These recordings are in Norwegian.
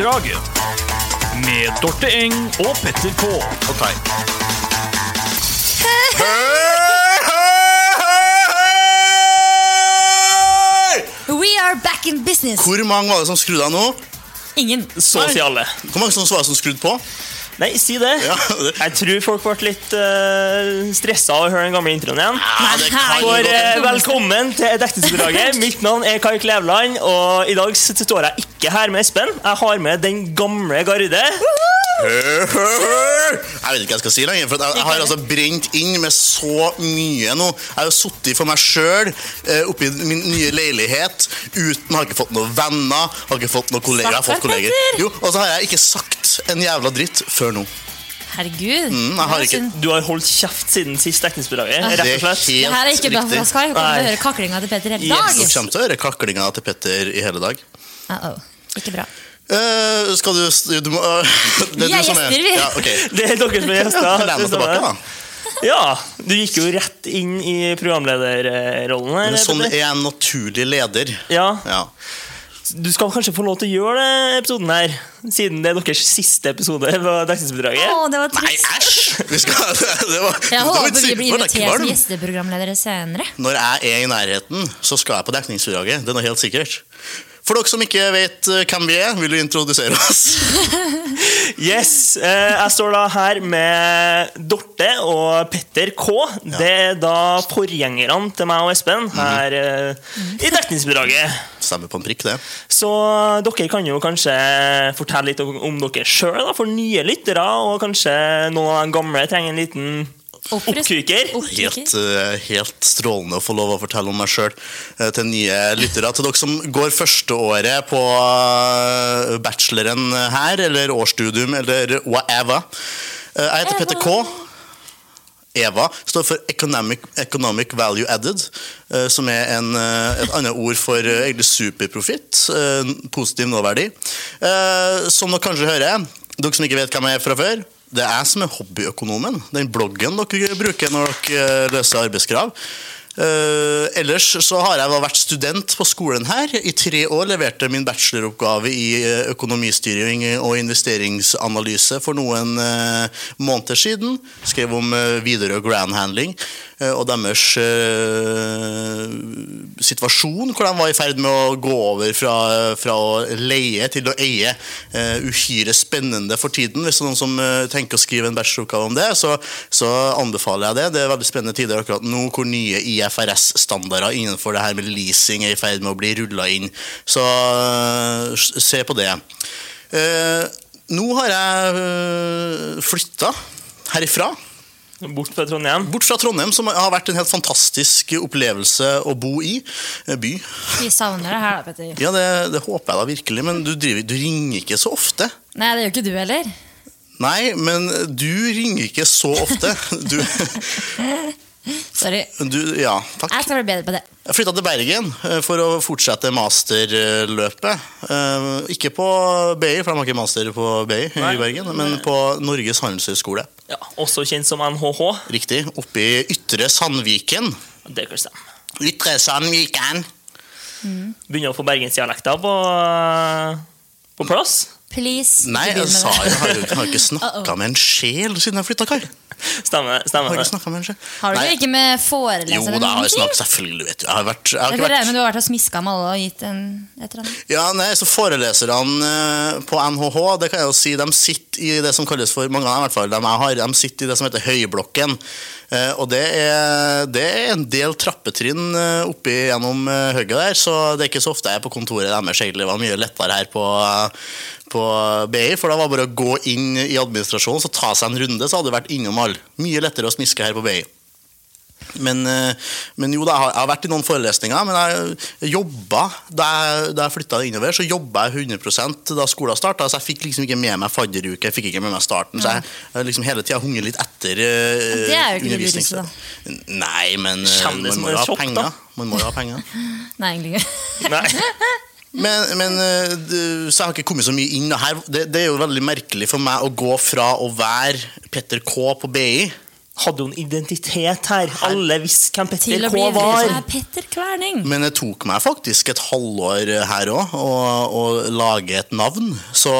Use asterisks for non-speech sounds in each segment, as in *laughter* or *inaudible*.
Dekningsbidraget med Dorte Eng og Petter K. Ok. We are back in business. Hvor mange var det som skrudde av nå? Ingen. Så å si alle. Hvor mange som var det som skrudde på? Nei, si det. Ja, det- Jeg tror folk ble litt uh, stressa av å høre den gamle introen igjen. Ja, For eh. Velkommen til Dekningsbidraget. Mitt navn er Kai Klevland, og i dag står jeg ikke her med Espen. Jeg har med den gamle garde. Jeg vet ikke hva jeg skal si lenger. For jeg, jeg har altså brent inn med så mye nå. Jeg har jo sittet for meg sjøl oppi min nye leilighet uten Har ikke fått noen venner, har ikke fått noen kolleger. Jeg har fått kolleger. Jo, Og så har jeg ikke sagt en jævla dritt før nå. Herregud. Mm, jeg har ikke- Du har holdt kjeft siden sist Dekningsbidraget. Ah. Det Rett er og slett. Det her er ikke bra for riktig. oss, Kai. Vi kommer til å høre kaklinga til Petter hele Yes. dag. Dere kommer til å høre kaklinga til Petter i hele dag. Uh-oh. Ikke bra. Eh, skal du, du må, uh, *laughs* det Vi er du som gjester, vi. Ja, okay. *laughs* Det er dere som er gjester. *laughs* Len det tilbake, da. Ja, Du gikk jo rett inn i programlederrollen. her, Men sånn er en naturlig leder. Ja, Ja. Du skal kanskje få lov til å gjøre det episoden her, siden det er deres siste episode på Dekningsbidraget. Å, det var Nei, æsj! Vi skal, det var, Jeg det var håper vi blir invitert som gjesteprogramledere senere. Når jeg er i nærheten, så skal jeg på dekningsbidraget. Det er noe helt sikkert. For dere som ikke vet eh, hvem vi er, vil du introdusere oss? *laughs* Yes, eh, Jeg står da her med Dorte og Petter K. Det er da forgjengerne til meg og Espen her eh, i Dekningsbidraget. Stemmer på en prikk, det. Så dere kan jo kanskje fortelle litt om, om dere sjøl for nye lyttere, og kanskje noen av de gamle trenger en liten Oppkviker. Helt, eh, helt strålende å få lov å fortelle om meg sjøl til nye lyttere. Til dere som går førsteåret på eh, bacheloren her, eller årsstudium, eller whatever. Eh, Jeg heter Petter K. EVA står for Economic, Economic Value Added, eh, som er en, eh, et annet ord for eh, egentlig superprofitt. eh, Positiv nåverdi. Eh, Som dere kanskje hører, dere som ikke vet hvem jeg er fra før, det er jeg som er hobbyøkonomen. Den bloggen dere bruker når dere eh, løser arbeidskrav. Eh, ellers så har jeg vært student på skolen her i tre år. Leverte min bacheloroppgave i eh, økonomistyring og investeringsanalyse for noen uh, måneder siden. Skrev om uh, Widerøe Grand Handling og deres situasjon, hvor de var i ferd med å gå over fra, fra å leie til å eie. Uhyre spennende for tiden. Hvis det er noen som tenker å skrive en bacheloroppgave om det, så, så anbefaler jeg det. Det er veldig spennende tider akkurat nå hvor nye IFRS-standarder innenfor det her med leasing er i ferd med å bli rulla inn. Så eh, se på det. Eh, nå har jeg uh, flytta herifra. Bort fra Trondheim. Bort fra Trondheim, som har vært en helt fantastisk opplevelse å bo i. eh, By. Vi savner det her, da, Petter. Ja, det, det håper jeg da virkelig, men du, driver, du ringer ikke så ofte. Nei, det gjør ikke du heller. Nei, men du ringer ikke så ofte. Du, *laughs* Sorry. du Ja, takk. Jeg skal bli bedre på det. Jeg flytta til Bergen eh, for å fortsette masterløpet. Eh, Ikke på BI, for de har ikke master på BI i Bergen, men på Norges handelshøyskole. Ja, også kjent som NHH. Riktig. Oppe i Ytre Sandviken. Det kan stemme. Ytre Sandviken. Begynner å få bergensdialekter på, på plass. Please. Nei, jeg sa jo har jo har ikke snakka med en sjel siden jeg flytta, Kai. Stemmer, stemmer har det. ikke med en sjel. Har du Nei, ikke med Jo, forelesere? da har jeg snakket, selvfølgelig. vet du. Jeg har, vært, jeg har ikke vært... Men du har vært og smiska med alle og gitt en et eller annet. Ja, nei, så Foreleserne eh, på NHH det kan jeg jo si, de sitter i det som kalles for mange av dem i hvert fall, de, jeg har, de sitter i det som heter Høyblokken. Eh, og det er, det er en del trappetrinn eh, oppi gjennom eh, høgget der, så det er ikke så ofte jeg er på kontoret deres. egentlig. Det var mye lettere her på, på BI, for da var det bare å gå inn i administrasjonen så ta seg en runde, så hadde du vært innom alle. Mye lettere å smiske her på BI. Men, eh, men jo da, jeg har- vært i noen forelesninger, men jeg jobba da jeg, da jeg flytta innover, så jobba jeg 100% da skolen starta. Så jeg fikk liksom ikke med meg fadderuke, jeg fikk ikke med meg starten. Så jeg, liksom hele tida hunget litt etter uh, Det er jo ikke det da. Nei, men eh, man som må jo ha sjokk, penger. da? Man må jo ha penger. *laughs* Nei, egentlig ikke. Men, men eh, så jeg har ikke kommet så mye inn. Her, det, det er jo veldig merkelig for meg å gå fra å være Petter K på BI hadde jo en identitet her. Alle visste hvem Petter K var. er Petter Kverning. Men det tok meg faktisk et halvår her òg å, å lage et navn, så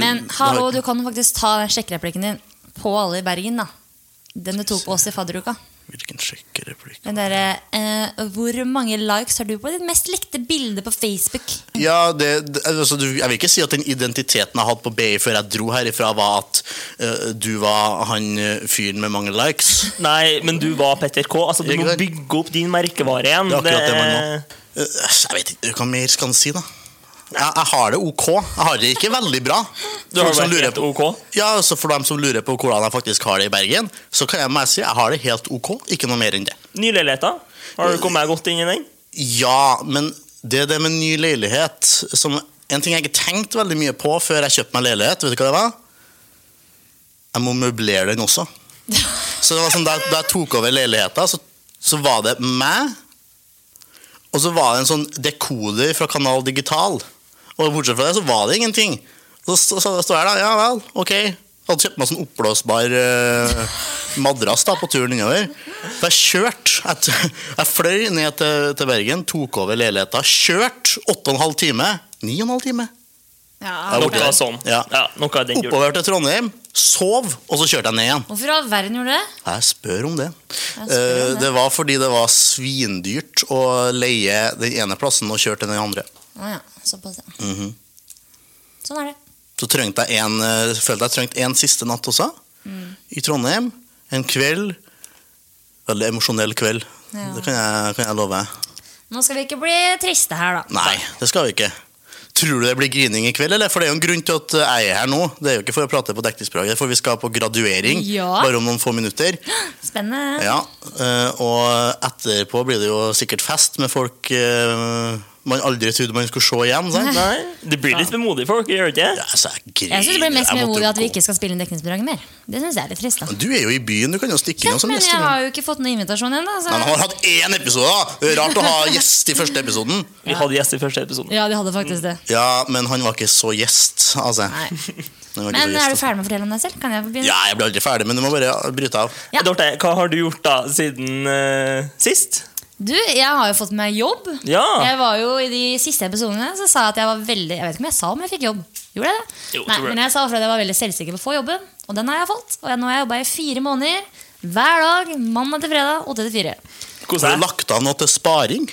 Men hallo, du kan faktisk ta den sjekkereplikken din på alle i Bergen, da. Den du tok på oss i fadderuka. Hvilken sjekkereplikk? Men derre eh, Hvor mange likes har du på ditt mest likte bilde på Facebook? Ja, det, det, altså, du, jeg vil ikke si at den identiteten jeg hadde på BI før jeg dro herifra, var at uh, du var han eh, fyren med mange likes. *laughs* Nei, men du var Petter K. Altså, du må bygge opp din merkevare igjen. Det er akkurat det man må. Uh, Jeg vet ikke, Hva mer skal han si, da? Jeg, jeg har det ok. Jeg har det ikke veldig bra. *laughs* Du har Folk vært helt på- ok. Ja, så For dem som lurer på hvordan jeg faktisk har det i Bergen, så kan jeg bare si jeg har det helt ok. Ikke noe mer enn det. Nye leiligheter. Har du kommet godt inn i den? Ja, men det er det med ny leilighet som, En ting jeg ikke tenkte veldig mye på før jeg kjøpte meg leilighet, vet du hva det var? Jeg må møblere den også. *laughs* Så det var sånn, Da, da jeg tok over leiligheta, så, så var det meg. Og så var det en sånn dekoder fra Kanal Digital. Og bortsett fra det, så var det ingenting. Så så- så står jeg der, ja vel, ok. Jeg hadde kjøpt meg sånn oppblåsbar uh, madrass da på turen innover. Så jeg kjørte. Jeg, jeg fløy ned til, til Bergen, tok over leiligheta, kjørt åtte og en halv time. Ja. Noe sånn. Ja. Ja, noe av den. Oppover til Trondheim, sov, og så kjørte jeg ned igjen. Hvorfor all verden gjorde du det? Jeg spør om det. Jeg spør om Eh, det. det var fordi det var svindyrt å leie den ene plassen og kjøre til den andre. Ja, såpass, ja. Mhm. Sånn er det. Så trengte jeg en, eh, følte jeg trengte en siste natt også. Mm. I Trondheim. En kveld. Veldig emosjonell kveld. Ja. Det kan jeg, kan jeg love. Nå skal vi ikke bli triste her, da. Nei, det skal vi ikke. Tror du det blir grining i kveld, eller? For det er jo en grunn til at jeg er her nå. Det er jo ikke for å prate på dekningsspråket, for vi skal på graduering Ja. bare om noen få minutter. Spennende. Ja, eh, og etterpå blir det jo sikkert fest med folk eh, man aldri trodde man skulle se igjen. Sant? Nei, det blir litt vemodige folk, gjør det ikke? Ja, så jeg. Jeg syns det blir mest ordet at vi ikke skal spille inn dekningsbidraget mer. Det syns jeg er litt trist. da Du er jo i byen, du kan jo stikke inn. ja, som Men jeg har jo ikke fått noen invitasjon ennå. Han har hatt én episode! da Det er Rart å ha gjest i første episoden. Vi hadde gjest i første episoden. Ja, de hadde faktisk det. Ja, men han var ikke så gjest, altså. Nei. Men er du altså. ferdig med å fortelle om deg selv? Kan jeg få begynne? Ja, jeg blir aldri ferdig, men du må bare bryte av. Ja. Dorte, hva har du gjort da siden uh, sist? Du, jeg har jo fått meg jobb. Ja. Jeg var jo I de siste episodene så sa jeg at jeg var veldig Jeg vet ikke om jeg sa om jeg fikk jobb. Gjorde jeg det? Jo, Nei, men jeg sa at jeg var veldig selvsikker på å få jobben, og den har jeg fått. Og jeg, nå har jeg jobba i fire måneder. Hver dag, mandag til fredag, åtte til fire. Hvordan Har du lagt av noe til sparing?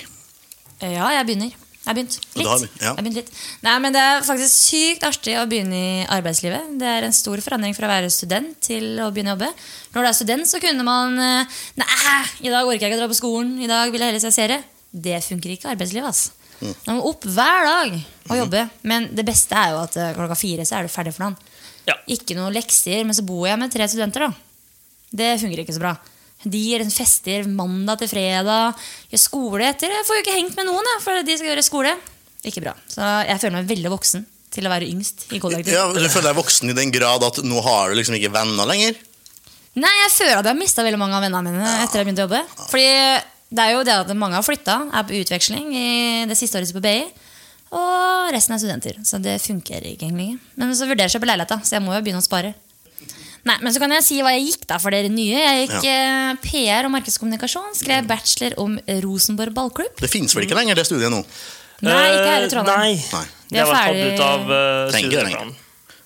Ja, jeg begynner. Jeg har begynt. Litt. har begynt, ja. Jeg har begynt litt. Nei, men Det er faktisk sykt artig å begynne i arbeidslivet. Det er en stor forandring fra å være student til å begynne å jobbe. Når du er student, så kunne man eh, Nei, i dag orker jeg ikke å dra på skolen. I dag vil jeg heller se serie. Det funker ikke i arbeidslivet. Altså. Mm. Man må opp hver dag og jobbe. Men det beste er jo at eh, klokka fire så er du ferdig for dagen. Ja. Ikke noe lekser, men så bor jeg med tre studenter. da Det funker ikke så bra. De fester mandag til fredag. Gjør skole etter. Jeg får jo ikke hengt med noen, for de skal gjøre skole. Ikke bra. Så jeg føler meg veldig voksen til å være yngst i kollektivet. Ja, Du føler deg voksen i den grad at nå har du liksom ikke venner lenger? Nei, jeg føler at jeg har mista veldig mange av vennene mine etter jeg begynte å jobbe. Fordi det er jo det at mange har flytta, er på utveksling i det siste året på BI. Og resten er studenter. Så det funker ikke egentlig. Men så vurderer jeg å kjøpe leilighet, så jeg må jo begynne å spare. Nei, men så kan jeg si hva jeg gikk da for dere nye. Jeg gikk ja. PR og markedskommunikasjon. Skrev bachelor om Rosenborg ballklubb. Det finnes vel ikke lenger, det studiet nå? Nei, ikke her i Eh, Trondheim. Nei. Nei. Det er var tatt ut av uh, Trenger studieplanen.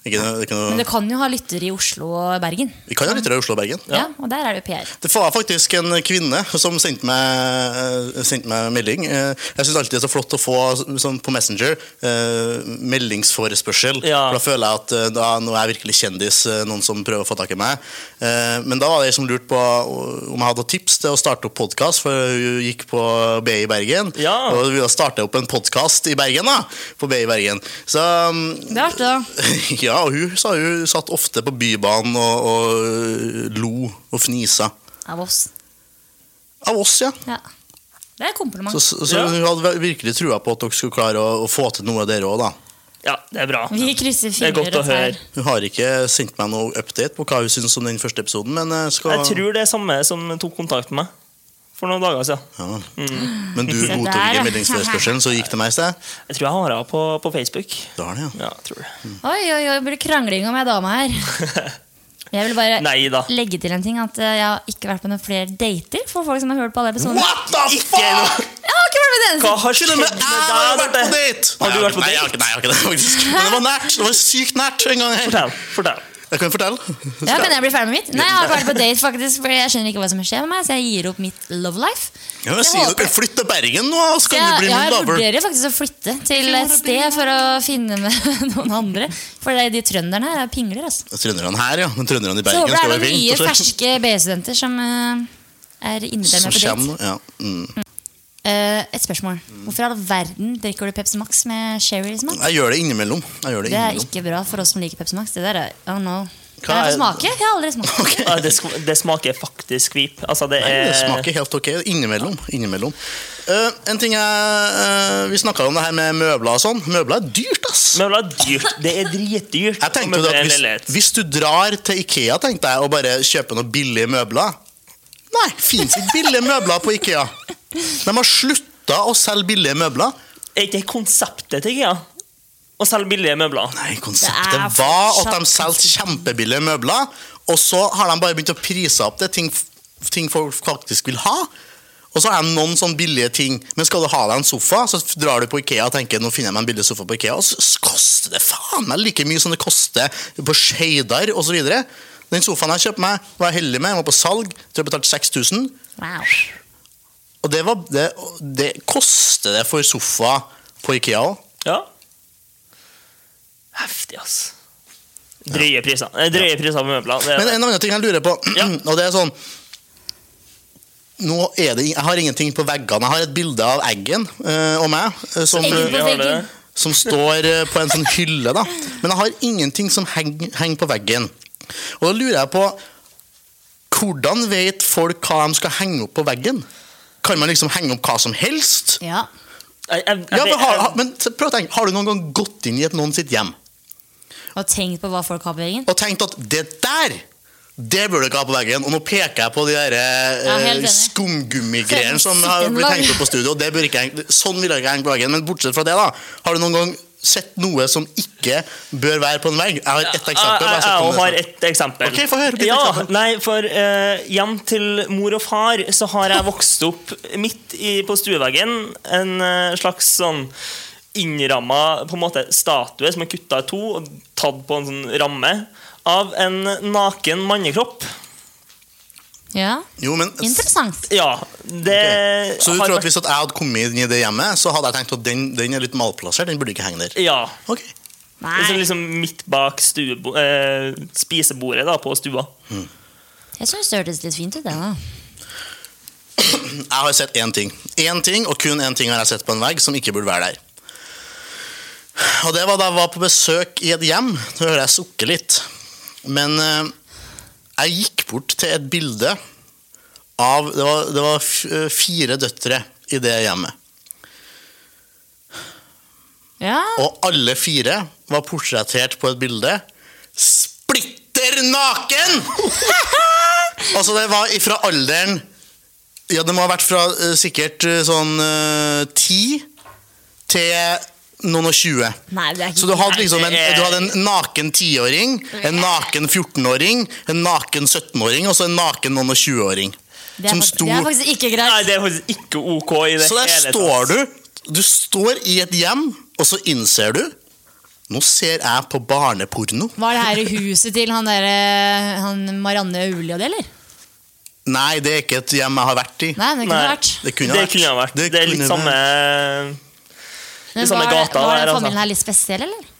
Ikke, noe- ikke noe, Men det kan jo ha lyttere i Oslo og Bergen. vi kan ha lyttere i Oslo og Bergen. Ja, Og der er det PR. Det var faktisk en kvinne som sendte meg, sendte meg melding. Eh, Jeg syns alltid det er så flott å få sånn på Messenger eh, meldingsforespørsel. Ja. For Da føler jeg at eh, da, nå er jeg virkelig kjendis, eh, noen som prøver å få tak i meg. Eh, Men da var det ei som lurte på om jeg hadde tips til å starte opp podkast, for hun gikk på BI i Bergen. Ja. Og ville starte opp en podkast i Bergen, da. På BI i Bergen. Så mm, Det er artig, da. *laughs* ja, og hun sa hun satt ofte på Bybanen og, og lo og fnisa. Av oss. Av oss, ja. Ja. Det er kompliment. Så, så, så Ja. hun hadde virkelig trua på at dere skulle klare å, å få til noe, dere òg, da. Ja, det er bra. Vi krysser er fingre og tær. Hun har ikke sendt meg noe update på hva hun syns om den første episoden, men skal Jeg tror det er samme som tok kontakt med meg for noen dager siden. ja. Men du *laughs* godtok ikke meldingsforespørselen, så gikk det meg i sted? Jeg tror jeg har henne på, på Facebook. Det har det, ja. Ja, tror det. Oi, oi, oi, blir krangling om ei dame her. *laughs* Jeg vil bare Neida. legge til en ting. At eh, jeg har ikke vært på noen flere dater for folk som har hørt på alle episodene. What the Ikke noe fuck?! Jeg har ikke vært med den Hva har skjedd med deg? jeg har vært på date! Har du vært på nei, jeg har date? ikke- Nei, jeg har ikke det, faktisk. Men det var nært. Det var sykt nært en gang. Fortell. fortell. Jeg kan fortelle. Ja, Kan jeg bli ferdig med mitt? Nei, jeg har ikke vært på date, faktisk Fordi jeg skjønner ikke hva som skjer med meg, så jeg gir opp mitt love life. Ja, jeg sier dere flytte til Bergen nå, så kan du bli ja, min jeg lover. vurderer faktisk å flytte til et sted for å finne med *laughs* noen andre. For det er de trønderne her er pingler. Altså. Trønderne her, ja. Men trønderne i Så Bergen håper skal være det er noen nye, fint. ferske BI-studenter som eh, er invitert Som med på date. kommer, ja. Mm. Eh, et spørsmål. Hvorfor i all verden drikker du Pepsi Max med sherry-smak? Jeg gjør det innimellom. Jeg gjør det Det er innimellom. ikke bra for oss som liker Pepsi Max. Det der er, oh no. Hva jeg er- få smake? Jeg har aldri smakt. *laughs* Ja, det, sk- det smaker faktisk hvip. Altså, det Nei, er det smaker helt ok. Innimellom. innimellom. Eh, en ting jeg, eh, Vi snakka om det her med møbler og sånn. Møbler er dyrt, ass! Møbler er dyrt. Det er dritdyrt. Jeg tenkte det at hvis, leilighet. hvis du drar til Ikea tenkte jeg, og bare kjøper noen billige møbler Nei, fins ikke billige møbler på Ikea. De har slutta å selge billige møbler. Er ikke konseptet til IKEA å selge billige møbler? Nei, Konseptet var at de solgte kjempebillige møbler, og så har de bare begynt å prise opp det ting, ting folk faktisk vil ha. Og så er det noen sånne billige ting. Men skal du ha deg en sofa, så drar du på Ikea og tenker nå finner jeg meg en billig sofa på Ikea, og så koster det faen meg like mye som det koster på Skeidar osv. Den sofaen jeg kjøpte meg, var jeg heldig med. Den var på salg. Jeg tror jeg betalte 6000. Wow. Og det, var, det, det koster det for sofa på Ikea òg. Ja. Heftig, ass. Drøye priser. Eh, Drøye priser på møbler. Det er Men en annen ting jeg lurer på, Ja. *clears throat* og det er sånn nå er det, Jeg har ingenting på veggene. Jeg har et bilde av Eggen eh, og meg eh, som, som står eh, på en sånn hylle. da Men jeg har ingenting som henger, henger på veggen. Og da lurer jeg på Hvordan vet folk hva de skal henge opp på veggen? Kan man liksom henge opp hva som helst? Ja. Jeg- jeg- Ja, men har, men prøv å tenke, har du noen gang gått inn i et noen sitt hjem Og tenkt på hva folk har på veggen. og tenkt at det der det burde du ikke ha på veggen. Og nå peker jeg på de der eh, skumgummigreiene som har blitt hengt opp på studio. Det burde ikke henge, sånn vil jeg ikke henge på veggen. Men bortsett fra det, da. Har du noen gang sett noe som ikke bør være på en vegg? Jeg har ett eksempel. Jeg, jeg har jeg, har ett eksempel. Ok, få høre, ditt Ja, eksempel. nei, for uh, Hjem til mor og far så har jeg vokst opp midt i, på stueveggen. En uh, slags sånn innramma på en måte statue som er kutta i to og tatt på en sånn ramme av en naken mannekropp. Ja. Jo, men Interessant. Ja, det Så du har tror at hvis at jeg hadde kommet inn i det hjemmet, så hadde jeg tenkt at den, den er litt malplassert? Den burde ikke henge der. Ja. Okay. Nei, liksom midt bak stuebo, eh, spisebordet da, på stua. jeg syns det hørtes litt fint ut. det da. *clears throat* Jeg har sett én ting. Én ting, og kun én ting har jeg sett på en vegg som ikke burde være der. Og det var da jeg var på besøk i et hjem. Nå hører jeg sukke litt. Men eh, jeg gikk bort til et bilde av Det var, det var eh, fire døtre i det hjemmet. Ja. Og alle fire var portrettert på et bilde splitter naken! *laughs* altså, det var fra alderen Ja, det må ha vært fra eh, sikkert eh, sånn ti til noen og tjue. Nei, det Så du hadde liksom en, det du hadde en naken tiåring, en naken 14-åring, en naken 17-åring og så en naken noen og 20-åring. det sto det er faktisk ikke Nei, greit. det er faktisk ikke ok i det Så der hele står du. Du står i et hjem, og så innser du Nå ser jeg på barneporno. Var det her i huset til han, der, eh, han Marianne Aulia det, eller? Nei, det er ikke et hjem jeg har vært i. Nei, det kunne Nei, vært. Det kunne det vært. kunne ha vært. Det Det, er litt samme Men samme var, gata var den familien her litt spesiell, eller?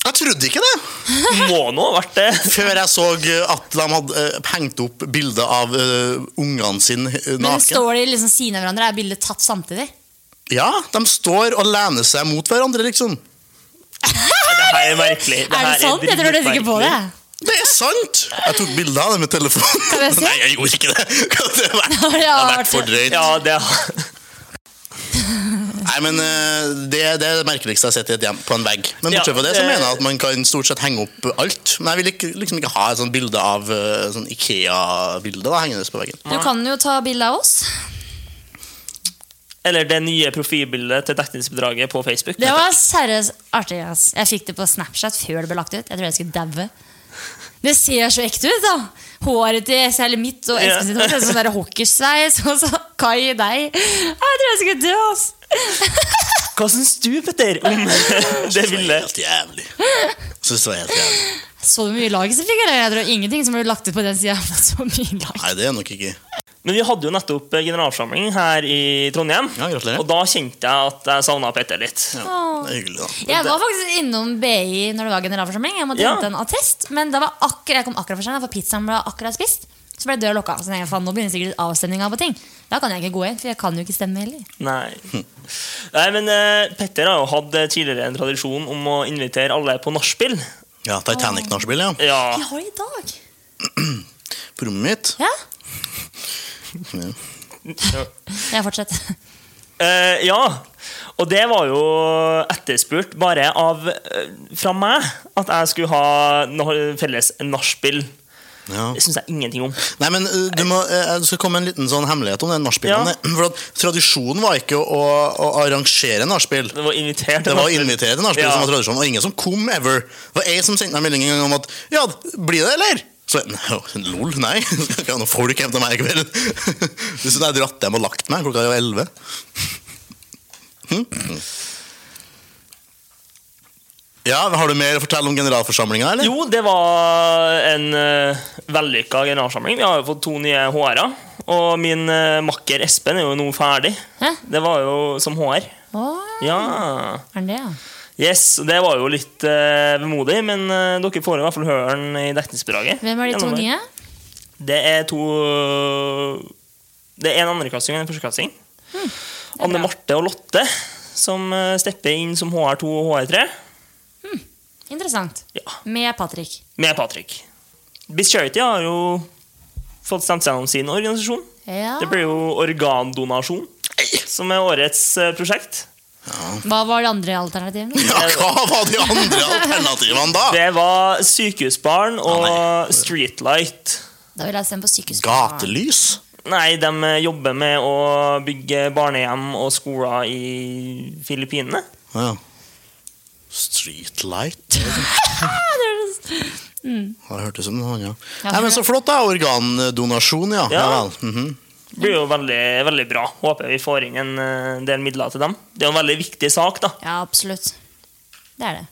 Jeg trodde ikke det! *laughs* Må nå ha vært det. Før jeg så at de hadde eh, hengt opp bilde av uh, ungene sine naken. Men står de liksom siden av hverandre? Er bildet tatt samtidig? Ja, de står og lener seg mot hverandre, liksom. Det her er merkelig. *laughs* er det sant? Jeg tror du ikke på det. Det er sant! Jeg tok bilde av det med telefonen. Jeg? *laughs* Nei, jeg gjorde ikke det. Det har vært, det har vært for drøyt. Ja, det Nei, men eh, det, det er det merkeligste jeg har sett i et hjem på en vegg. Men bortsett fra det, så mener jeg at man kan stort sett henge opp alt. Men jeg vil ikke, liksom ikke ha et sånt bilde av eh, sånn Ikea-bilde hengende på veggen. Du kan jo ta bilde av oss. Eller det nye profilbildet til dekningsbedraget på Facebook. Det var seriøst artig. ass. Jeg fikk det på Snapchat før det ble lagt ut. Jeg tror jeg skulle daue. Det ser så ekte ut, da. Håret til særlig mitt og. Espen sitt hår. det er Sånn der hockeysveis, og så Kai deg. Jeg tror jeg skulle dø, ass. Hva syns du, Petter, om *laughs* det bildet? helt jævlig. Syns det var helt jævlig. Så du mye lag som fikk, eller? Ingenting som ble lagt ut på den sida. Nei, det er nok ikke. Men vi hadde jo nettopp generalforsamling her i Trondheim. Ja, gratulerer. Og da kjente jeg at jeg savna Petter litt. Ja, det er hyggelig, da. Jeg var faktisk innom BI når det var generalforsamling. Jeg måtte Ja. hente en attest, men da var akkurat, jeg kom akkurat for sent, for pizzaen ble akkurat spist. Så ble døra lukka. Så jeg, faen, nå begynner sikkert avstemninga på ting. Da kan jeg ikke gå inn, for jeg kan jo ikke stemme heller. Nei. Nei, men uh, Petter har jo hatt eh, tidligere en tradisjon om å invitere alle på nachspiel. Ja, Titanic-nachspiel, ja. Ja. Vi har det i dag. *clears throat* På rommet mitt. Ja, Ja. *laughs* jeg fortsetter. Uh, ja. Og det var jo etterspurt bare av uh, fra meg at jeg skulle ha felles nachspiel. Ja. Det syns jeg ingenting om. Nei, men uh, du må, uh, det skal komme en liten sånn hemmelighet om den nachspielen. Ja. *laughs* For at Tradisjonen var ikke å, å arrangere nachspiel. Det var invitert. Det var til nachspiel Ja. som var tradisjonen, og ingen som kom ever. Det var ei som sendte meg melding en gang om at Ja, blir det, eller? Så jeg, «Nei, *laughs* lol, nei. *laughs* Skal ikke ha noen folk hjem til meg i kveld. Hvis jeg dratt hjem og lagt meg klokka var elleve. Hm? Ja, Har du mer å fortelle om generalforsamlinga, eller? Jo, det var en uh, vellykka generalforsamling. Vi har jo fått to nye HR-er. Og min uh, makker Espen er jo nå ferdig. Hæ? Det var jo som HR. Åh, Ja. er det, ja? Yes, Det var jo litt uh, vemodig, men uh, dere får i hvert fall høre den i dekningsbidraget. Hvem er de to Gjennom nye? Det er to Det er en andreklassing og en førsteklassing. Hmm, Anne Marte og Lotte som eh, stepper inn som HR2 og HR3. Interessant. Ja, Med Patrick. Med Patrick. Biz Charity har jo fått stemt gjennom sin organisasjon. Ja. Det blir jo organdonasjon, som er årets prosjekt. prosjekt. Hva var de andre alternativene? Ja, Hva var de andre alternativene, da? Det var sykehusbarn og nei. Streetlight. Da vil jeg stemme på sykehusbarn. Gatelys? Nei, de jobber med å bygge barnehjem og skoler i Filippinene. Ja. Streetlight? *laughs* Det hørtes ut som noe annet. Ja. Nei, men Så flott, da. Organdonasjon, ja. ja. Ja. vel. -hmm. Det blir jo veldig, veldig bra. Håper vi får inn en eh, del midler til dem. Det er jo en veldig viktig sak, da. Ja, absolutt. Det er det.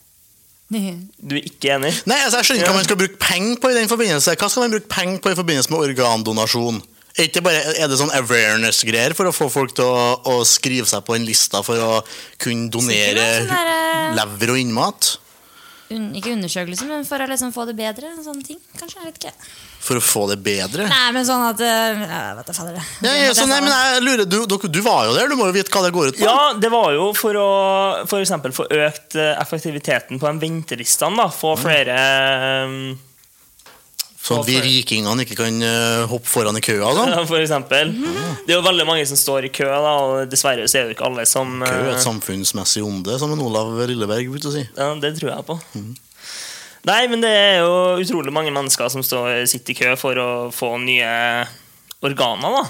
*laughs* Du er ikke enig? Nei, altså, Jeg skjønner ikke hva man skal bruke penger på i den forbindelse. Hva skal man bruke penger på i forbindelse med organdonasjon? Er, ikke bare, er det sånn awareness-greier for å få folk til å, å skrive seg på en lista for å kunne donere sånn der, eh, lever og innmat? Un ikke undersøkelse, men for å liksom få det bedre. Sånne ting, kanskje. Jeg vet ikke. For å få det bedre? Nei, men sånn at uh, Jeg vet da fader. det. Ja, ja, så, nei, men jeg lurer, du, du, du var jo der, du må jo vite hva det går ut på? Ja, det var jo for å for eksempel få økt eh, effektiviteten på de ventelistene. Få flere eh, Sånn at vi rikingene ikke kan eh, hoppe foran i køa sånn? *laughs* Ja, For eksempel. Det er jo veldig mange som står i kø, da og dessverre så er det ikke alle som Kø er eh, et samfunnsmessig onde, som en Olav Lilleberg brukte å si. Ja, Det tror jeg på. Nei, men det er jo utrolig mange mennesker som står, sitter i kø for å få nye organer, da.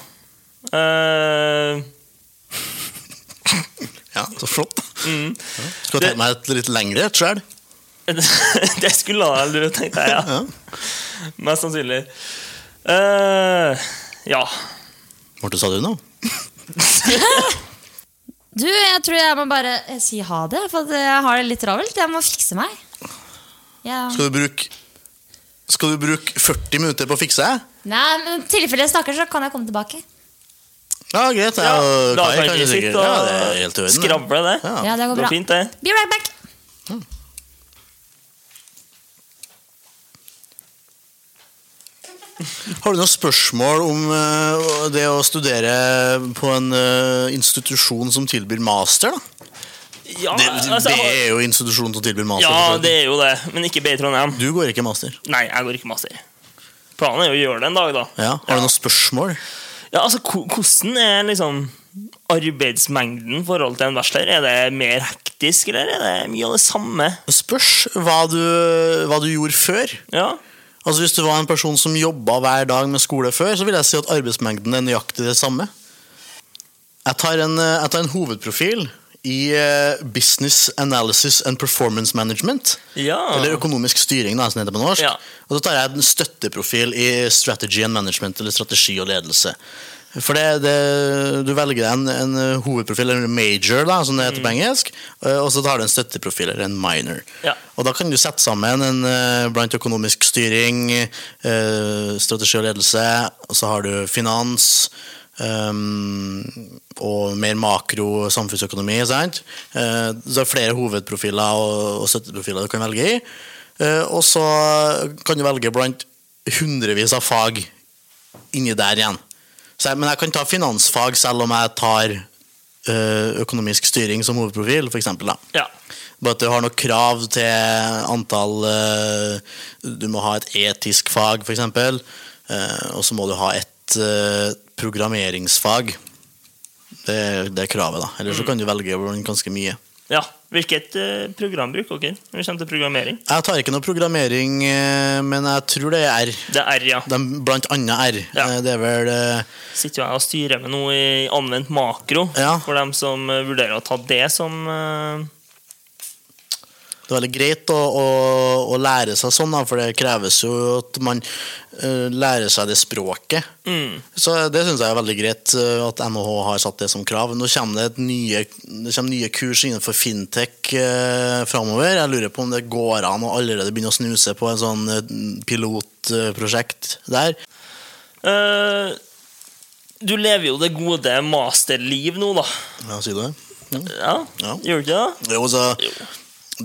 Uh... *laughs* Ja, så flott. Mm. Ja. Skal ta meg et litt lengre et sjøl. *laughs* det skulle han aldri tenkt, jeg, ja. Ja. Mest sannsynlig. Uh, ja. Marte, sa du noe? *laughs* Du, jeg tror jeg må bare eh, si ha det, for jeg har det litt travelt. Jeg må fikse meg. Ja. Skal du bruke Skal du bruke 40 minutter på å fikse deg? Nei, men i tilfelle jeg snakker, så kan jeg komme tilbake. Ja, greit. ja Ja, da kan jeg vi sitte Ja, det er helt og orden. det. skravle det. Ja. Ja, det går bra. fint, det. Be right back. Har du noen spørsmål om eh, det å studere på en eh, institusjon som tilbyr master? da? Ja, Det, altså, det er jo institusjonen som tilbyr master. ja, det er jo det, men ikke BI Trondheim. Du går ikke master. Nei, jeg går ikke master. Planen er jo å gjøre det en dag, da. Ja. Har du noen spørsmål? Ja, altså, Hvordan er liksom arbeidsmengden i forhold til en bachelor? Er det mer hektisk, eller er det mye av det samme? Det spørs hva du, hva du gjorde før. Ja, Altså Hvis du var en person som jobba hver dag med skole før, så vil jeg si at arbeidsmengden er nøyaktig det samme. Jeg tar en, eh, jeg tar en hovedprofil i eh, Business Analysis and Performance Management. Ja. Eller økonomisk styring, da, som heter på norsk. Ja. Og så tar jeg en støtteprofil i Strategy and Management, eller strategi og ledelse. For det, det, Du velger en, en hovedprofil, eller en major, da, som det heter på engelsk, eh, og så tar du en støtteprofil, eller en minor. Ja. Og Da kan du sette sammen en eh, blant økonomisk styring, eh, strategi og ledelse, og så har du finans. Um, og mer makro samfunnsøkonomi. Sant? Uh, så er det flere hovedprofiler og, og støtteprofiler du kan velge i. Uh, og så kan du velge blant hundrevis av fag inni der igjen. Jeg, men jeg kan ta finansfag selv om jeg tar eh, økonomisk styring som hovedprofil, eksempel. Ja. Bare at du har noen krav til antall eh, Du må ha et etisk fag, f.eks. Uh, og så må du ha et eh, programmeringsfag. Det, det er kravet, da. Eller så kan du velge ganske mye. ja. Hvilket eh, program bruker dere når det kommer til programmering? Jeg tar ikke noe programmering, eh, men jeg tror det er R. Det er R, ja. De, blant annet R. Ja. Eh, Det er vel Sitter jo jeg og styrer med noe i anvendt makro, Ja. for dem som vurderer å ta det som Det er veldig greit å, å, å lære seg sånn, da, for det kreves jo at man uh, lærer seg det språket. mm, Så Det syns jeg er veldig greit eh, at NHH har satt det som krav. Nå kommer det, et nye, det kommer nye kurs innenfor fintech uh, framover. Jeg lurer på om det går an å allerede begynne å snuse på en sånn pilotprosjekt der. Uh, Du lever jo det gode masterliv nå, da. Ja, sier du det? Ja. Ja, Ja. Gjør du ikke det? Jo, så, Jo.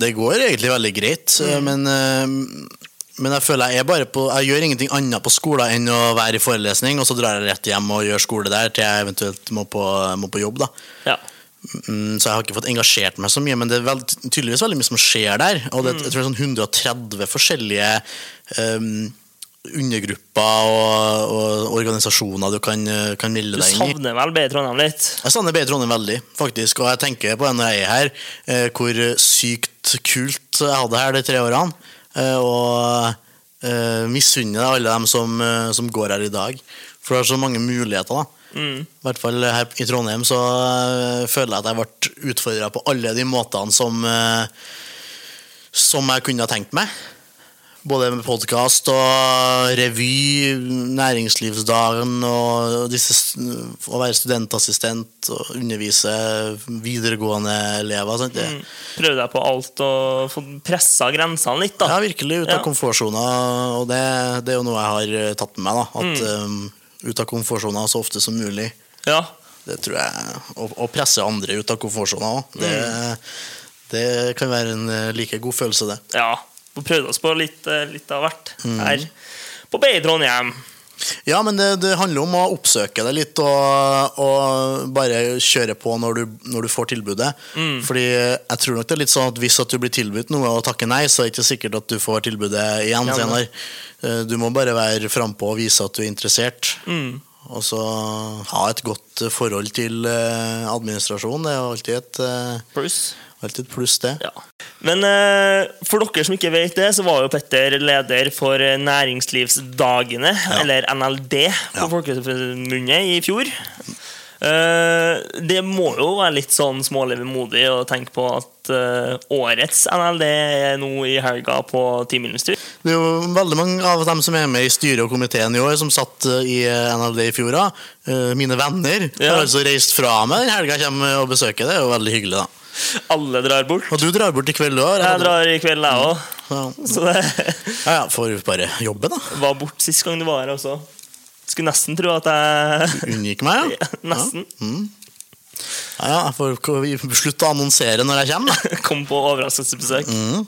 Det går egentlig veldig greit, mm. men, eh, men jeg føler jeg er bare på Jeg gjør ingenting annet på skolen enn å være i forelesning, og så drar jeg rett hjem og gjør skole der til jeg eventuelt må på, må på jobb. da Ja. Mm, Så jeg har ikke fått engasjert meg så mye, men det er tydeligvis veldig mye som skjer der. Og det, jeg tror det er sånn 130 forskjellige um, undergrupper og, og organisasjoner du kan, eh, kan melde deg inn i. Du savner vel BI Trondheim litt? Jeg savner BI Trondheim veldig, faktisk. Og jeg tenker på det når jeg er her, eh, hvor sykt kult jeg hadde her de tre årene. Eh, og eh, misunner alle dem som, eh, som går her i dag. For det er så mange muligheter, da. Mm. I hvert fall her i Trondheim så føler jeg at jeg ble utfordra på alle de måtene som Som jeg kunne ha tenkt meg. Både med podkast og revy, næringslivsdagen og disse, å være studentassistent og undervise videregående elever. Mm. Prøve Prøv deg på alt og få pressa grensene litt, da. Ja, virkelig ut av Ja. komfortsona, og det, det er jo noe jeg har øh, tatt med meg. da At øh, Ut av komfortsona så ofte som mulig. Ja. Det tror jeg Å, og presse andre ut av komfortsona òg, det, det kan være en eh, like god følelse, det. ja. Vi prøvde oss på litt, eh, litt av hvert Mm. her på BI Trondheim. Ja, men det, det handler om å oppsøke det litt og, og bare kjøre på når du, når du får tilbudet. Fordi jeg tror nok det er litt sånn at hvis at du blir tilbudt noe og takker nei, så er det ikke sikkert at du får tilbudet igjen Ja, senere. Eh, Du må bare være frampå og vise at du er interessert. Mm. Og så ha et godt forhold til eh, administrasjonen. Det er alltid et, eh, Pluss. alltid et pluss, det. Ja. Men eh, for dere som ikke vet det, så var jo Petter leder for Næringslivsdagene, Næringslivsdagene, eller NLD på Ja. folkemunne, i fjor. Eh, det må jo være litt sånn smålevemodig å tenke på at eh, årets NLD er nå i helga på timilstur. Det er jo veldig mange av dem som er med i styret og komiteen i år, som satt eh, i NLD i fjor. Mine venner Ja. har altså reist fra meg den helga kommer og besøker. Det er jo veldig hyggelig, da. Alle drar bort. Og du drar bort i kveld òg? Jeg drar i kveld, jeg òg. Ja. Så det ja, ja, får bare jobbe, da. var bort sist gang du var her også. Skulle nesten tro at jeg Unngikk meg, ja. *laughs* Nesten. Ja, ja, jeg får slutte å annonsere når jeg kommer, da. *laughs* kom på overraskelsesbesøk. Mm.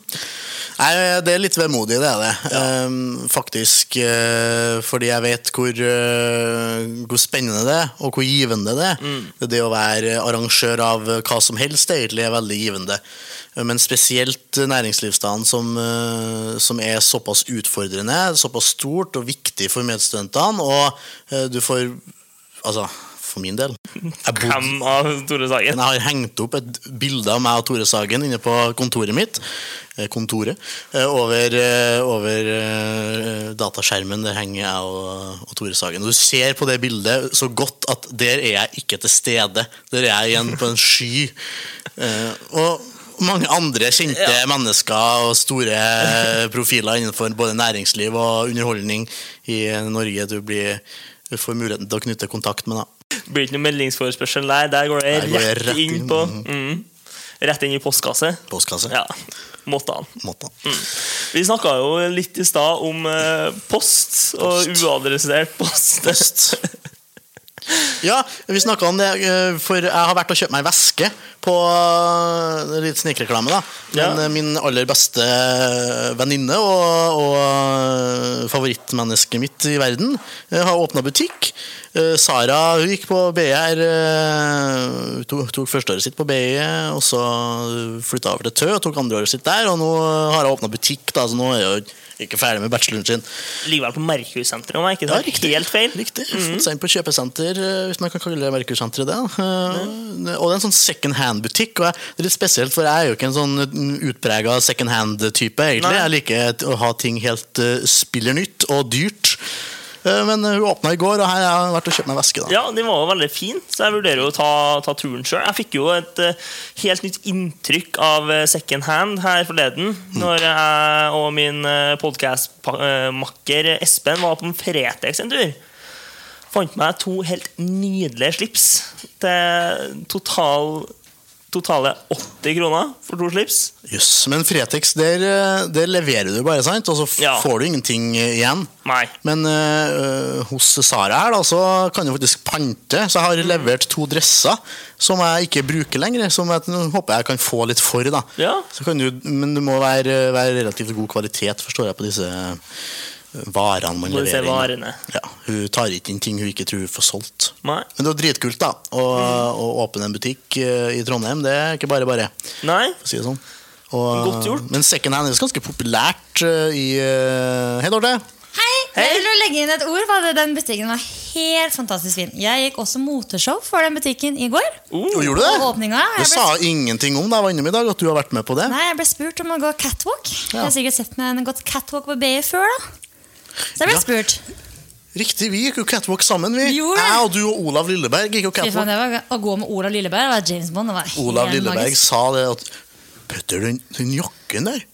Nei, det er litt vemodig, det er det. Ehm, faktisk Uh, fordi jeg vet hvor, uh, hvor spennende det er, og hvor givende det er. Det å være arrangør av hva som helst egentlig er veldig givende. Men spesielt næringslivsdagen som, uh, som er såpass utfordrende, såpass stort og viktig for medstudentene, og du får Altså, for min del. Hvem av Tore Sagen? Jeg har hengt opp et bilde av meg og Tore Sagen inne på kontoret mitt. eh, Kontoret. eh, Over, eh, over dataskjermen. Der henger jeg og, og Tore Sagen. Og du ser på det bildet så godt at der er jeg ikke til stede. Der er jeg igjen på en sky. Og mange andre kjente mennesker og store profiler innenfor både næringsliv og underholdning i Norge du blir du får muligheten til å knytte kontakt med. da. Blir ikke noe meldingsforespørsel der. Der går det Der går det rett, rett inn inn, på mm, Rett inn i postkasse. Postkasse. Ja, måtte han. Måtte han. Mm. Vi snakka jo litt i stad om eh, post, og uadressert post. Post. *laughs* Ja, vi snakka om det, eh, for jeg har vært og kjøpt meg veske på eh, litt snikreklame. da. Men Ja. eh, min aller beste venninne og, og favorittmennesket mitt i verden har åpna butikk. Sara hun gikk på BR, tok, tok førsteåret sitt på BI, og så flytta over til Tø og tok andreåret sitt der. Og nå har hun åpna butikk, da, så nå er hun ikke ferdig med bacheloren sin. Ligger vel på Merkursenteret, om jeg ikke Ja, riktig. helt feil. Riktig. Mm seg inn på kjøpesenter, eh, hvis man kan kalle Merkursenteret det. Mm. Og det er en sånn second hand-butikk. og Det er litt spesielt, for jeg er jo ikke en sånn utprega second hand-type, egentlig. Nei. Jeg liker å ha ting helt uh, spiller nytt og dyrt. Eh, Men hun åpna i går, og her har jeg vært og kjøpt meg veske. da. Ja, den var jo veldig fin, så jeg vurderer jo å ta, ta turen sjøl. Jeg fikk jo et eh, helt nytt inntrykk av eh, second hand her forleden. Når jeg og min podkastmakker Espen var på en Fretex en tur. Fant meg to helt nydelige slips til total, totale 80 kroner for to slips. Jøss. Men Fretex, der, eh, der leverer du bare, sant? Og så Ja. får du ingenting eh, igjen. Nei. Men uh, hos Sara her da, så kan du faktisk pante. Så jeg har levert to dresser som jeg ikke bruker lenger. Som jeg håper jeg kan få litt for. da. Ja. Så kan du, men det må være, være relativt god kvalitet, forstår jeg, på disse varene man leverer. inn, varene. Ja, hun tar ikke inn ting hun ikke tror hun får solgt. Nei. Men det var dritkult da, å, å åpne en butikk øh, i Trondheim. Det er ikke bare bare. Nei. For å si det sånn. Og, Godt gjort. Men second hand er ganske populært øh, i Hei, Dorte. Hei! Hei. Jeg vil legge inn et ord. for Den butikken var helt fantastisk fin. Jeg gikk også moteshow for den butikken i går. Uh, gjorde du det? åpninga. Det ble, sa ingenting om da jeg var innom i dag, at du har vært med på det. nei, jeg ble spurt om å gå catwalk. Jeg har sikkert sett meg en gått catwalk på BI før. da Så jeg ble Ja. spurt. Riktig, vi gikk jo catwalk sammen, vi. Jo. Jeg og du og Olav Lilleberg gikk jo catwalk. det var Å gå med Olav Lilleberg var James Bond. Det var Olav Lilleberg magisk. sa det at Petter, den, den jakken der,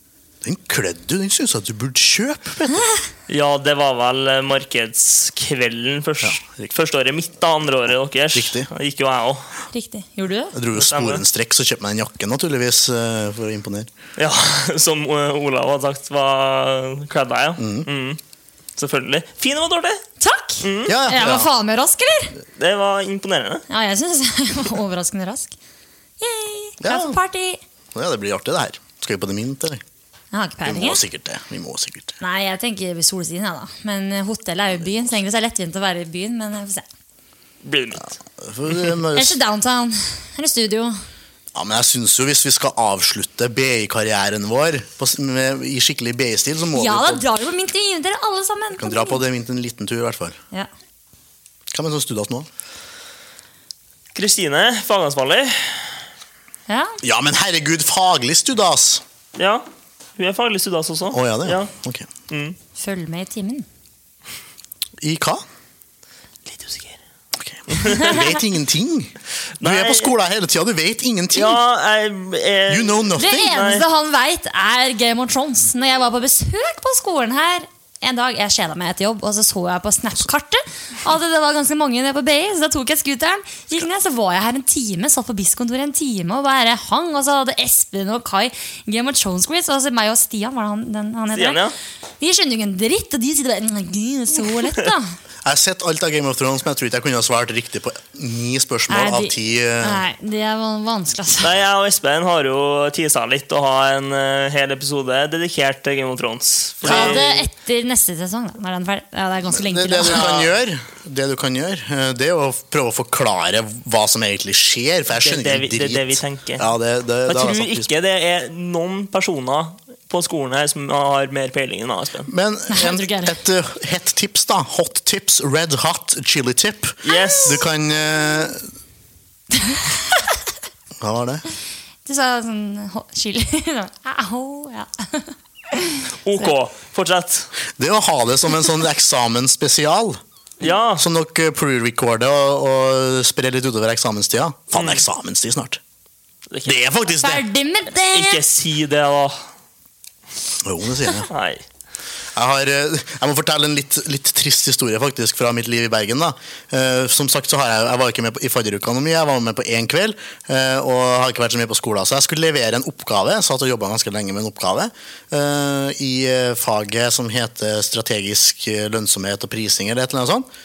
den kledde du, den syns jeg at du burde kjøpe. Petter. Ja, det var vel eh, markedskvelden først, Ja, første året mitt, da, andre året deres. Riktig. Da gikk jo jeg òg. Riktig. Gjorde du det? Jeg dro jo sporenstreks og kjøpte meg den jakken, naturligvis, eh, for å imponere. Ja, *laughs* som eh, Olav hadde sagt var kledd deg, ja. Mm. Selvfølgelig. Fin var dårlig. Takk! Ja, Jeg var faen meg rask, eller? Det var imponerende. Ja, jeg syns *laughs* jeg var overraskende rask. Yay! Ja. For party! ja, det blir artig, det her. Skal vi på det mint, eller? Jeg har ikke Vi må sikkert det. Vi må sikkert det. Nei, jeg tenker ved solsiden, jeg, da. Men eh, hotellet er jo byen, så egentlig er det lettvint å være i byen. Men vi får se. Blir det mitt. For, eh, *laughs* men- Ellers er downtown. Eller studio. Ja, men jeg synes jo Hvis vi skal avslutte BI-karrieren vår på, med, i skikkelig BI-stil, så må Ja, vi da drar vi på min til dere alle sammen. kan dra på det mint en liten tur. i hvert fall Ja. Hva det som studerer nå? Kristine, fagansvarlig. ja. Ja, men herregud, faglig studas! Ja, hun er faglig studas også. Å ja, det. Ja. Ok. Følg med i timen. I hva? Du vet ingenting. Du er på skolen hele tida, du vet ingenting. Ja, jeg, jeg You know nothing. Det eneste eneste han veit, er Game of Thrones. Når jeg var på besøk på skolen her en dag, Jeg kjeda meg etter jobb, og så så jeg på Snap-kartet at det var ganske mange nede på BI. Så da tok jeg scooteren, gikk ned, så var jeg her en time, satt på BIS-kontoret en time og bare hang. Og så hadde Espen og Kai Game of Thrones-quiz, og så meg og Stian, var det han, den, han heter? Stian, ja. De skjønner jo ikke en dritt, og de sitter bare «Nei, Gud, så lett, da. *laughs* Jeg har sett alt av Game of Thrones, men jeg tror ikke jeg kunne ha svart riktig på ni spørsmål Nei, av ti. eh, Nei, det er vanskelig, altså. Nei, Jeg og Espen har jo tisa litt å ha en uh, hel episode dedikert til Game of Thrones. Ta Fordi- det etter neste sesong, da. Når den er ferdig. Ja, det er ganske lenge Det, til. det, du kan gjøre, det du kan gjøre, eh, det er å prøve å forklare hva som egentlig skjer. For jeg er skjønner det vi- ikke det er det vi tenker. Ja, det, det, Jeg det tror ikke det er noen personer på skolen her som har mer peiling enn Aspen. Men en, et uh, hett tips, da. Hot tips. Red hot chili tip. Yes! Du kan uh, *laughs* Hva var det? Du sa sånn chili. *laughs* Au, ja. *laughs* *laughs* Ok, fortsett. Det å ha det som en sånn eksamensspesial. Ja. Som dere pre-recorder og, og sprer litt utover eksamenstida. Faen, Mm. eksamenstid snart. Det er ikke, Det er faktisk det! Ferdig med det! ikke si det, da. Jo, det sier jeg. Nei. Jeg, har, eh, jeg må fortelle en litt, litt trist historie faktisk fra mitt liv i Bergen. da. Uh, Som sagt så har Jeg jeg var ikke med på, i fadderuka noe mye, jeg var med på én kveld. Uh, Og har ikke vært så mye på skolen. Så jeg skulle levere en oppgave. Jeg satt og jobba ganske lenge med en oppgave uh, i faget som heter strategisk lønnsomhet og prising. eller et eller annet sånt.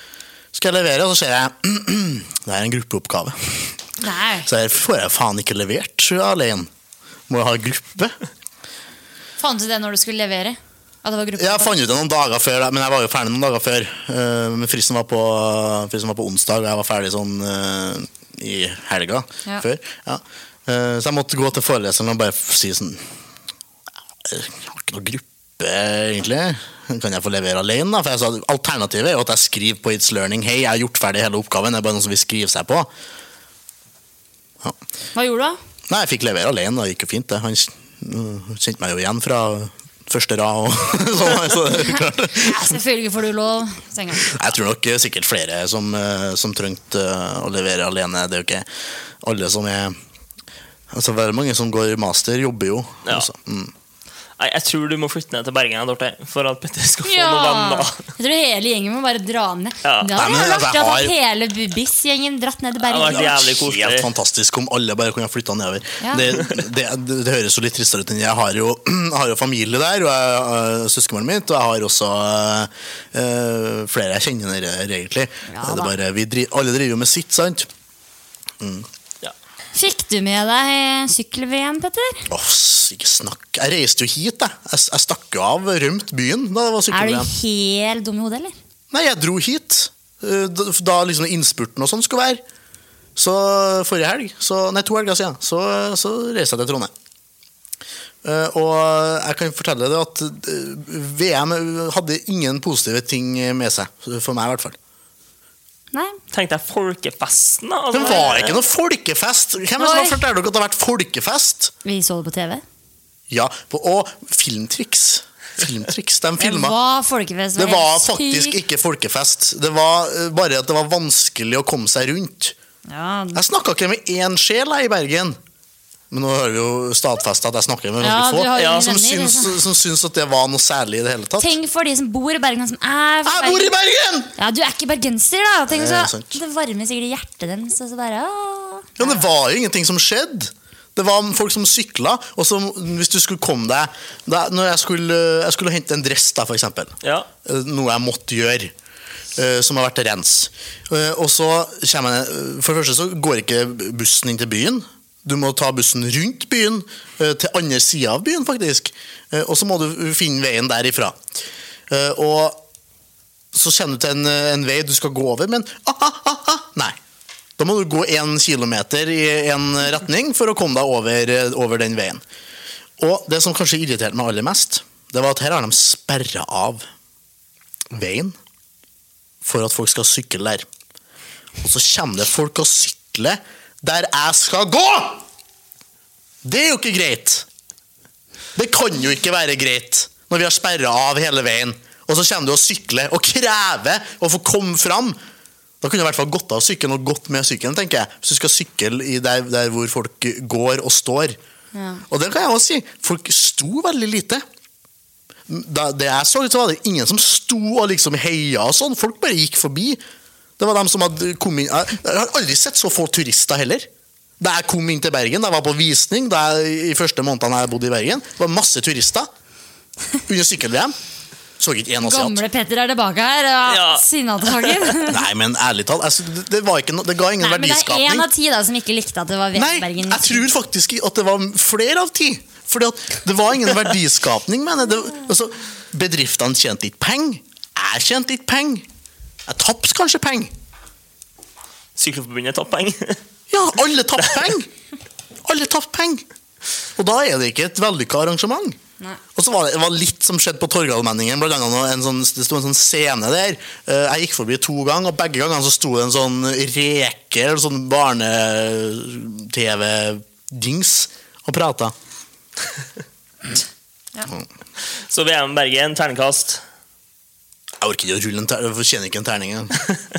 Skal jeg levere, og så ser jeg *clears throat* det er en gruppeoppgave. Nei. Så jeg får jeg faen ikke levert alene. Må jeg ha gruppe? Fant du det når du skulle levere? Gruppe? Jeg fant ut det noen dager før, men jeg var jo ferdig noen dager før. Eh, Men fristen var på, fristen var på onsdag, og jeg var ferdig sånn eh, i helga Ja. før. Ja. Eh, Så jeg måtte gå til foreleseren og bare si sånn Jeg har ikke noen gruppe, egentlig. Kan jeg få levere alene? da? For jeg sa Alternativet er jo at jeg skriver på It's Learning Hei, jeg har gjort ferdig hele oppgaven. Det er bare noen som vil skrive seg på. Ja. Hva gjorde du da? Nei, jeg fikk levere alene. Det gikk jo fint. det. Han kjente meg jo igjen fra første rad. og *laughs* sånn. Så det er klart. Ja, selvfølgelig får du lov. jeg. Jeg tror nok eh, sikkert flere som, eh, som trengte eh, å levere alene. Det er jo ikke alle som er Altså Veldig mange som går master, jobber jo. Ja. også. Mm. Nei, jeg tror du må flytte ned til Bergen Dorte, for at Petter skal få Ja. noen venner. Jeg tror hele gjengen må bare dra ned. Ja. Da hadde vært altså, jeg at har- hele Bubis-gjengen dratt ned til Det hadde vært Bergen. Helt fantastisk om alle bare kunne flytta nedover. Ja. Det, det, det, det høres jo litt tristere ut enn jeg har jo, *clears throat* har jo familie der, og jeg søskenbarnet mitt, og jeg har også øh, flere jeg kjenner der, egentlig. Ja det er bare, vi dri, alle driver jo med sitt, sant? Ja. Fikk du med deg sykkel-VM, Petter? Åh, ikke snakk. Jeg reiste jo hit, jeg. Jeg, jeg stakk jo av, rømt byen da det var sykkel-VM. Er du helt dum i hodet, eller? Nei, jeg dro hit eh, da da liksom innspurten og sånn skulle være. Så forrige helg, så, nei to helger siden, så, så reiste jeg til Trondheim. Uh, og jeg kan fortelle deg at eh, VM hadde ingen positive ting med seg. For meg, i hvert fall. Nei. Tenkte jeg folkefesten, da. Det Altså, var ikke noe folkefest! Hvem er det som har fortalt dere at det har vært folkefest? Vi så det på TV. Ja, på, Og filmtriks. Filmtriks, De *laughs* Det var folkefest. Det var faktisk ikke folkefest. Det var eh, bare at det var vanskelig å komme seg rundt. ja, Jeg snakka ikke med én sjel her i Bergen. Men nå hører vi jo stadfesta at jeg snakker med ganske få. Ja, som, venner, syns, liksom. som syns at det var noe særlig i det hele tatt. Tenk for de som bor i Bergen. Som er fra Jeg bor i Bergen. Ja, Du er ikke bergenser, da. Tenk så, det varmer sikkert i hjertet deres. Og så bare, åh. Ja, men det var jo ingenting som skjedde. Det var folk som sykla, og som, hvis du skulle komme deg da, Når jeg skulle, jeg skulle hente en dress, da, for eksempel. Ja. Eh, Noe jeg måtte gjøre. eh, Som har vært rens. Eh, Og så kommer jeg For det første så går ikke bussen inn til byen. Du må ta bussen rundt byen, eh, til andre sida av byen, faktisk. Eh, Og så må du finne veien derifra. Eh, Og så kommer du til en, en vei du skal gå over, men ah, ah, ah, ah, nei. Da må du gå én kilometer i en retning for å komme deg over, over den veien. Og det som kanskje irriterte meg aller mest, det var at her har de sperra av veien for at folk skal sykle der. Og så kommer det folk og sykler der jeg skal gå! Det er jo ikke greit. Det kan jo ikke være greit når vi har sperra av hele veien, og så kommer du og sykler og krever å få komme fram. Da kunne du i hvert fall gått av sykkelen og gått med sykkelen, tenker jeg. Hvis du skal sykle i der, der hvor folk går og står. Ja. Og det kan jeg også si. Folk sto veldig lite. Da, det jeg så, så var det ingen som sto og liksom heia og sånn. Folk bare gikk forbi. Det var dem som hadde kommet inn Jeg har aldri sett så få turister heller. Da jeg kom inn til Bergen, da jeg var på visning da jeg, i første månedene jeg bodde i Bergen, det var masse turister under sykkel-VM. Så ikke en asiat. Gamle Petter er tilbake her. Ja. Ja. Sinnataker. *laughs* Nei, men ærlig talt, altså, det, ikke no, det ga ingen Nei, men det er verdiskapning. én av ti da som ikke likte at det var VM Nei, jeg tror faktisk at det var flere av ti. Fordi at det var ingen verdiskapning, mener jeg. Altså, bedriftene tjente ikke penger. Jeg tjente ikke penger. Jeg tapte kanskje penger. Sykkelforbundet tapte penger. *laughs* Ja, alle tapte penger! Alle tapte penger. Og da er det ikke et vellykka arrangement. Nei. Og så var det, det var litt som skjedde på Torgallmenningen. Blant annet en sånn, det sto en sånn scene der. Eh, Jeg gikk forbi to ganger, og begge gangene så sto det en sånn reke, eller sånn barne-TV-dings, og prata. Så VM Bergen, terningkast. Jeg orker ikke å rulle en terning, jeg fortjener ikke en terning. engang.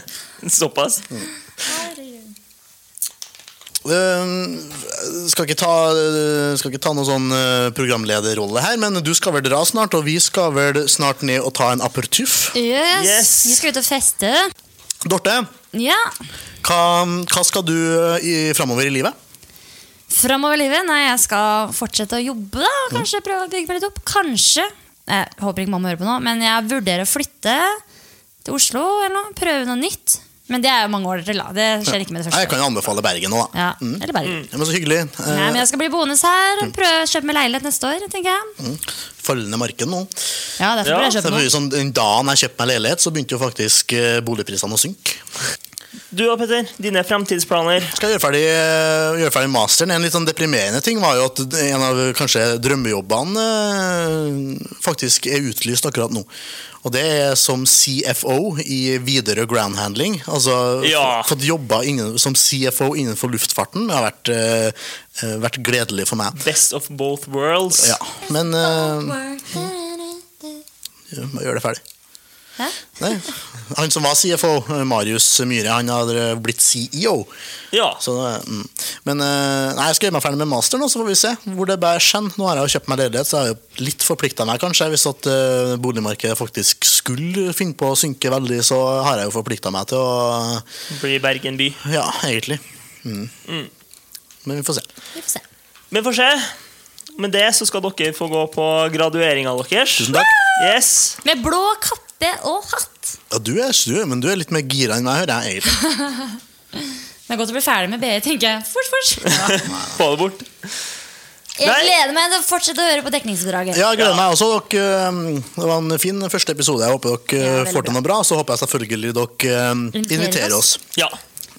*laughs* Såpass. Eh, skal ikke ta, skal ikke ta noen sånn uh, programlederrolle her, men du skal vel dra snart, og vi skal vel snart ned og ta en apertuff. Yes. Yes. Vi skal ut og feste. Dorte, Ja. hva, hva skal du i, framover i livet? Framover i livet? Nei, jeg skal fortsette å jobbe, da. Kanskje prøve å bygge meg litt opp. Kanskje. Jeg håper ikke mamma hører på nå, men jeg vurderer å flytte til Oslo eller noe. Prøve noe nytt. Men det er jo mange år til, da. Det skjer ikke med det første. Jeg kan jo anbefale Bergen nå, da. Ja, eller Bergen. Mm. men så hyggelig. Eh, Nei, men jeg skal bli boende her. Prøve å kjøpe meg leilighet neste år, tenker jeg. Fallende marked nå. Ja, derfor Ja, burde jeg kjøpt kjøpe noe. sånn, dagen jeg kjøpte meg leilighet, så begynte jo faktisk eh, boligprisene å synke. Du og Petter? Dine fremtidsplaner? Skal gjøre ferdig, eh, gjøre ferdig masteren. En litt sånn deprimerende ting var jo at en av kanskje drømmejobbene eh, faktisk er utlyst akkurat nå. Og det er som CFO i Widerøe Ground Handling. Altså Ja. fått jobba innen, som CFO innenfor luftfarten. Det har vært, eh, vært gledelig for meg. Best of both worlds. Ja, men uh, Gjør det ferdig. Han som var CFO, Marius Myhre, han har blitt CEO. Ja. Så, mm. Men eh, nei, jeg skal gjøre meg ferdig med masteren, nå så får vi se hvor det bærer hen. Nå har jeg jo kjøpt meg leilighet, så jeg har jo litt forplikta meg, kanskje. Hvis at eh, boligmarkedet faktisk skulle finne på å synke veldig, så har jeg jo forplikta meg til å Bli Bergen by. Ja, egentlig. Mm. Men vi får se. Vi får se. Vi får se. Med det så skal dere få gå på gradueringa deres. Tusen takk. Yes. Med blå kappe og hatt. Ja, du er, er, men du er litt mer gira enn meg, hører jeg egentlig. *laughs* Det er godt å bli ferdig med BI, tenker jeg. Fort, fort. *laughs* Få det bort. Jeg Nei. gleder meg til å fortsette å høre på dekningsbidraget. Ja, jeg gleder meg også. Dere, eh, det var en fin første episode. Jeg håper dere Ja, eh, får til noe bra. Så håper jeg selvfølgelig dere eh, Inviterer oss. Ja.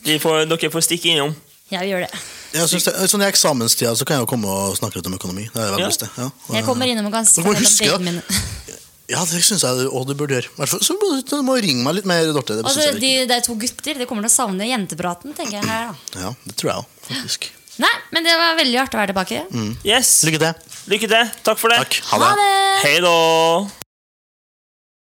De får, dere får stikke innom. Ja, vi gjør det. Jeg synes det, sånn I eksamenstida så kan jeg jo komme og snakke litt om økonomi. Det er jeg veldig Ja. lyst. Ja. Jeg kommer innom og kan si Hva fortelle om datene mine. Ja, det syns jeg også du burde gjøre. Så må du må ringe meg litt mer, Dorte. Det, Altså, de, det er to gutter. De kommer til å savne jentepraten, tenker jeg her, da. ja, det tror jeg òg, faktisk. Nei, men det var veldig artig å være tilbake. Yes. Lykke til. Lykke til. Takk for det. Takk. Ha Ha det. det! Hei da.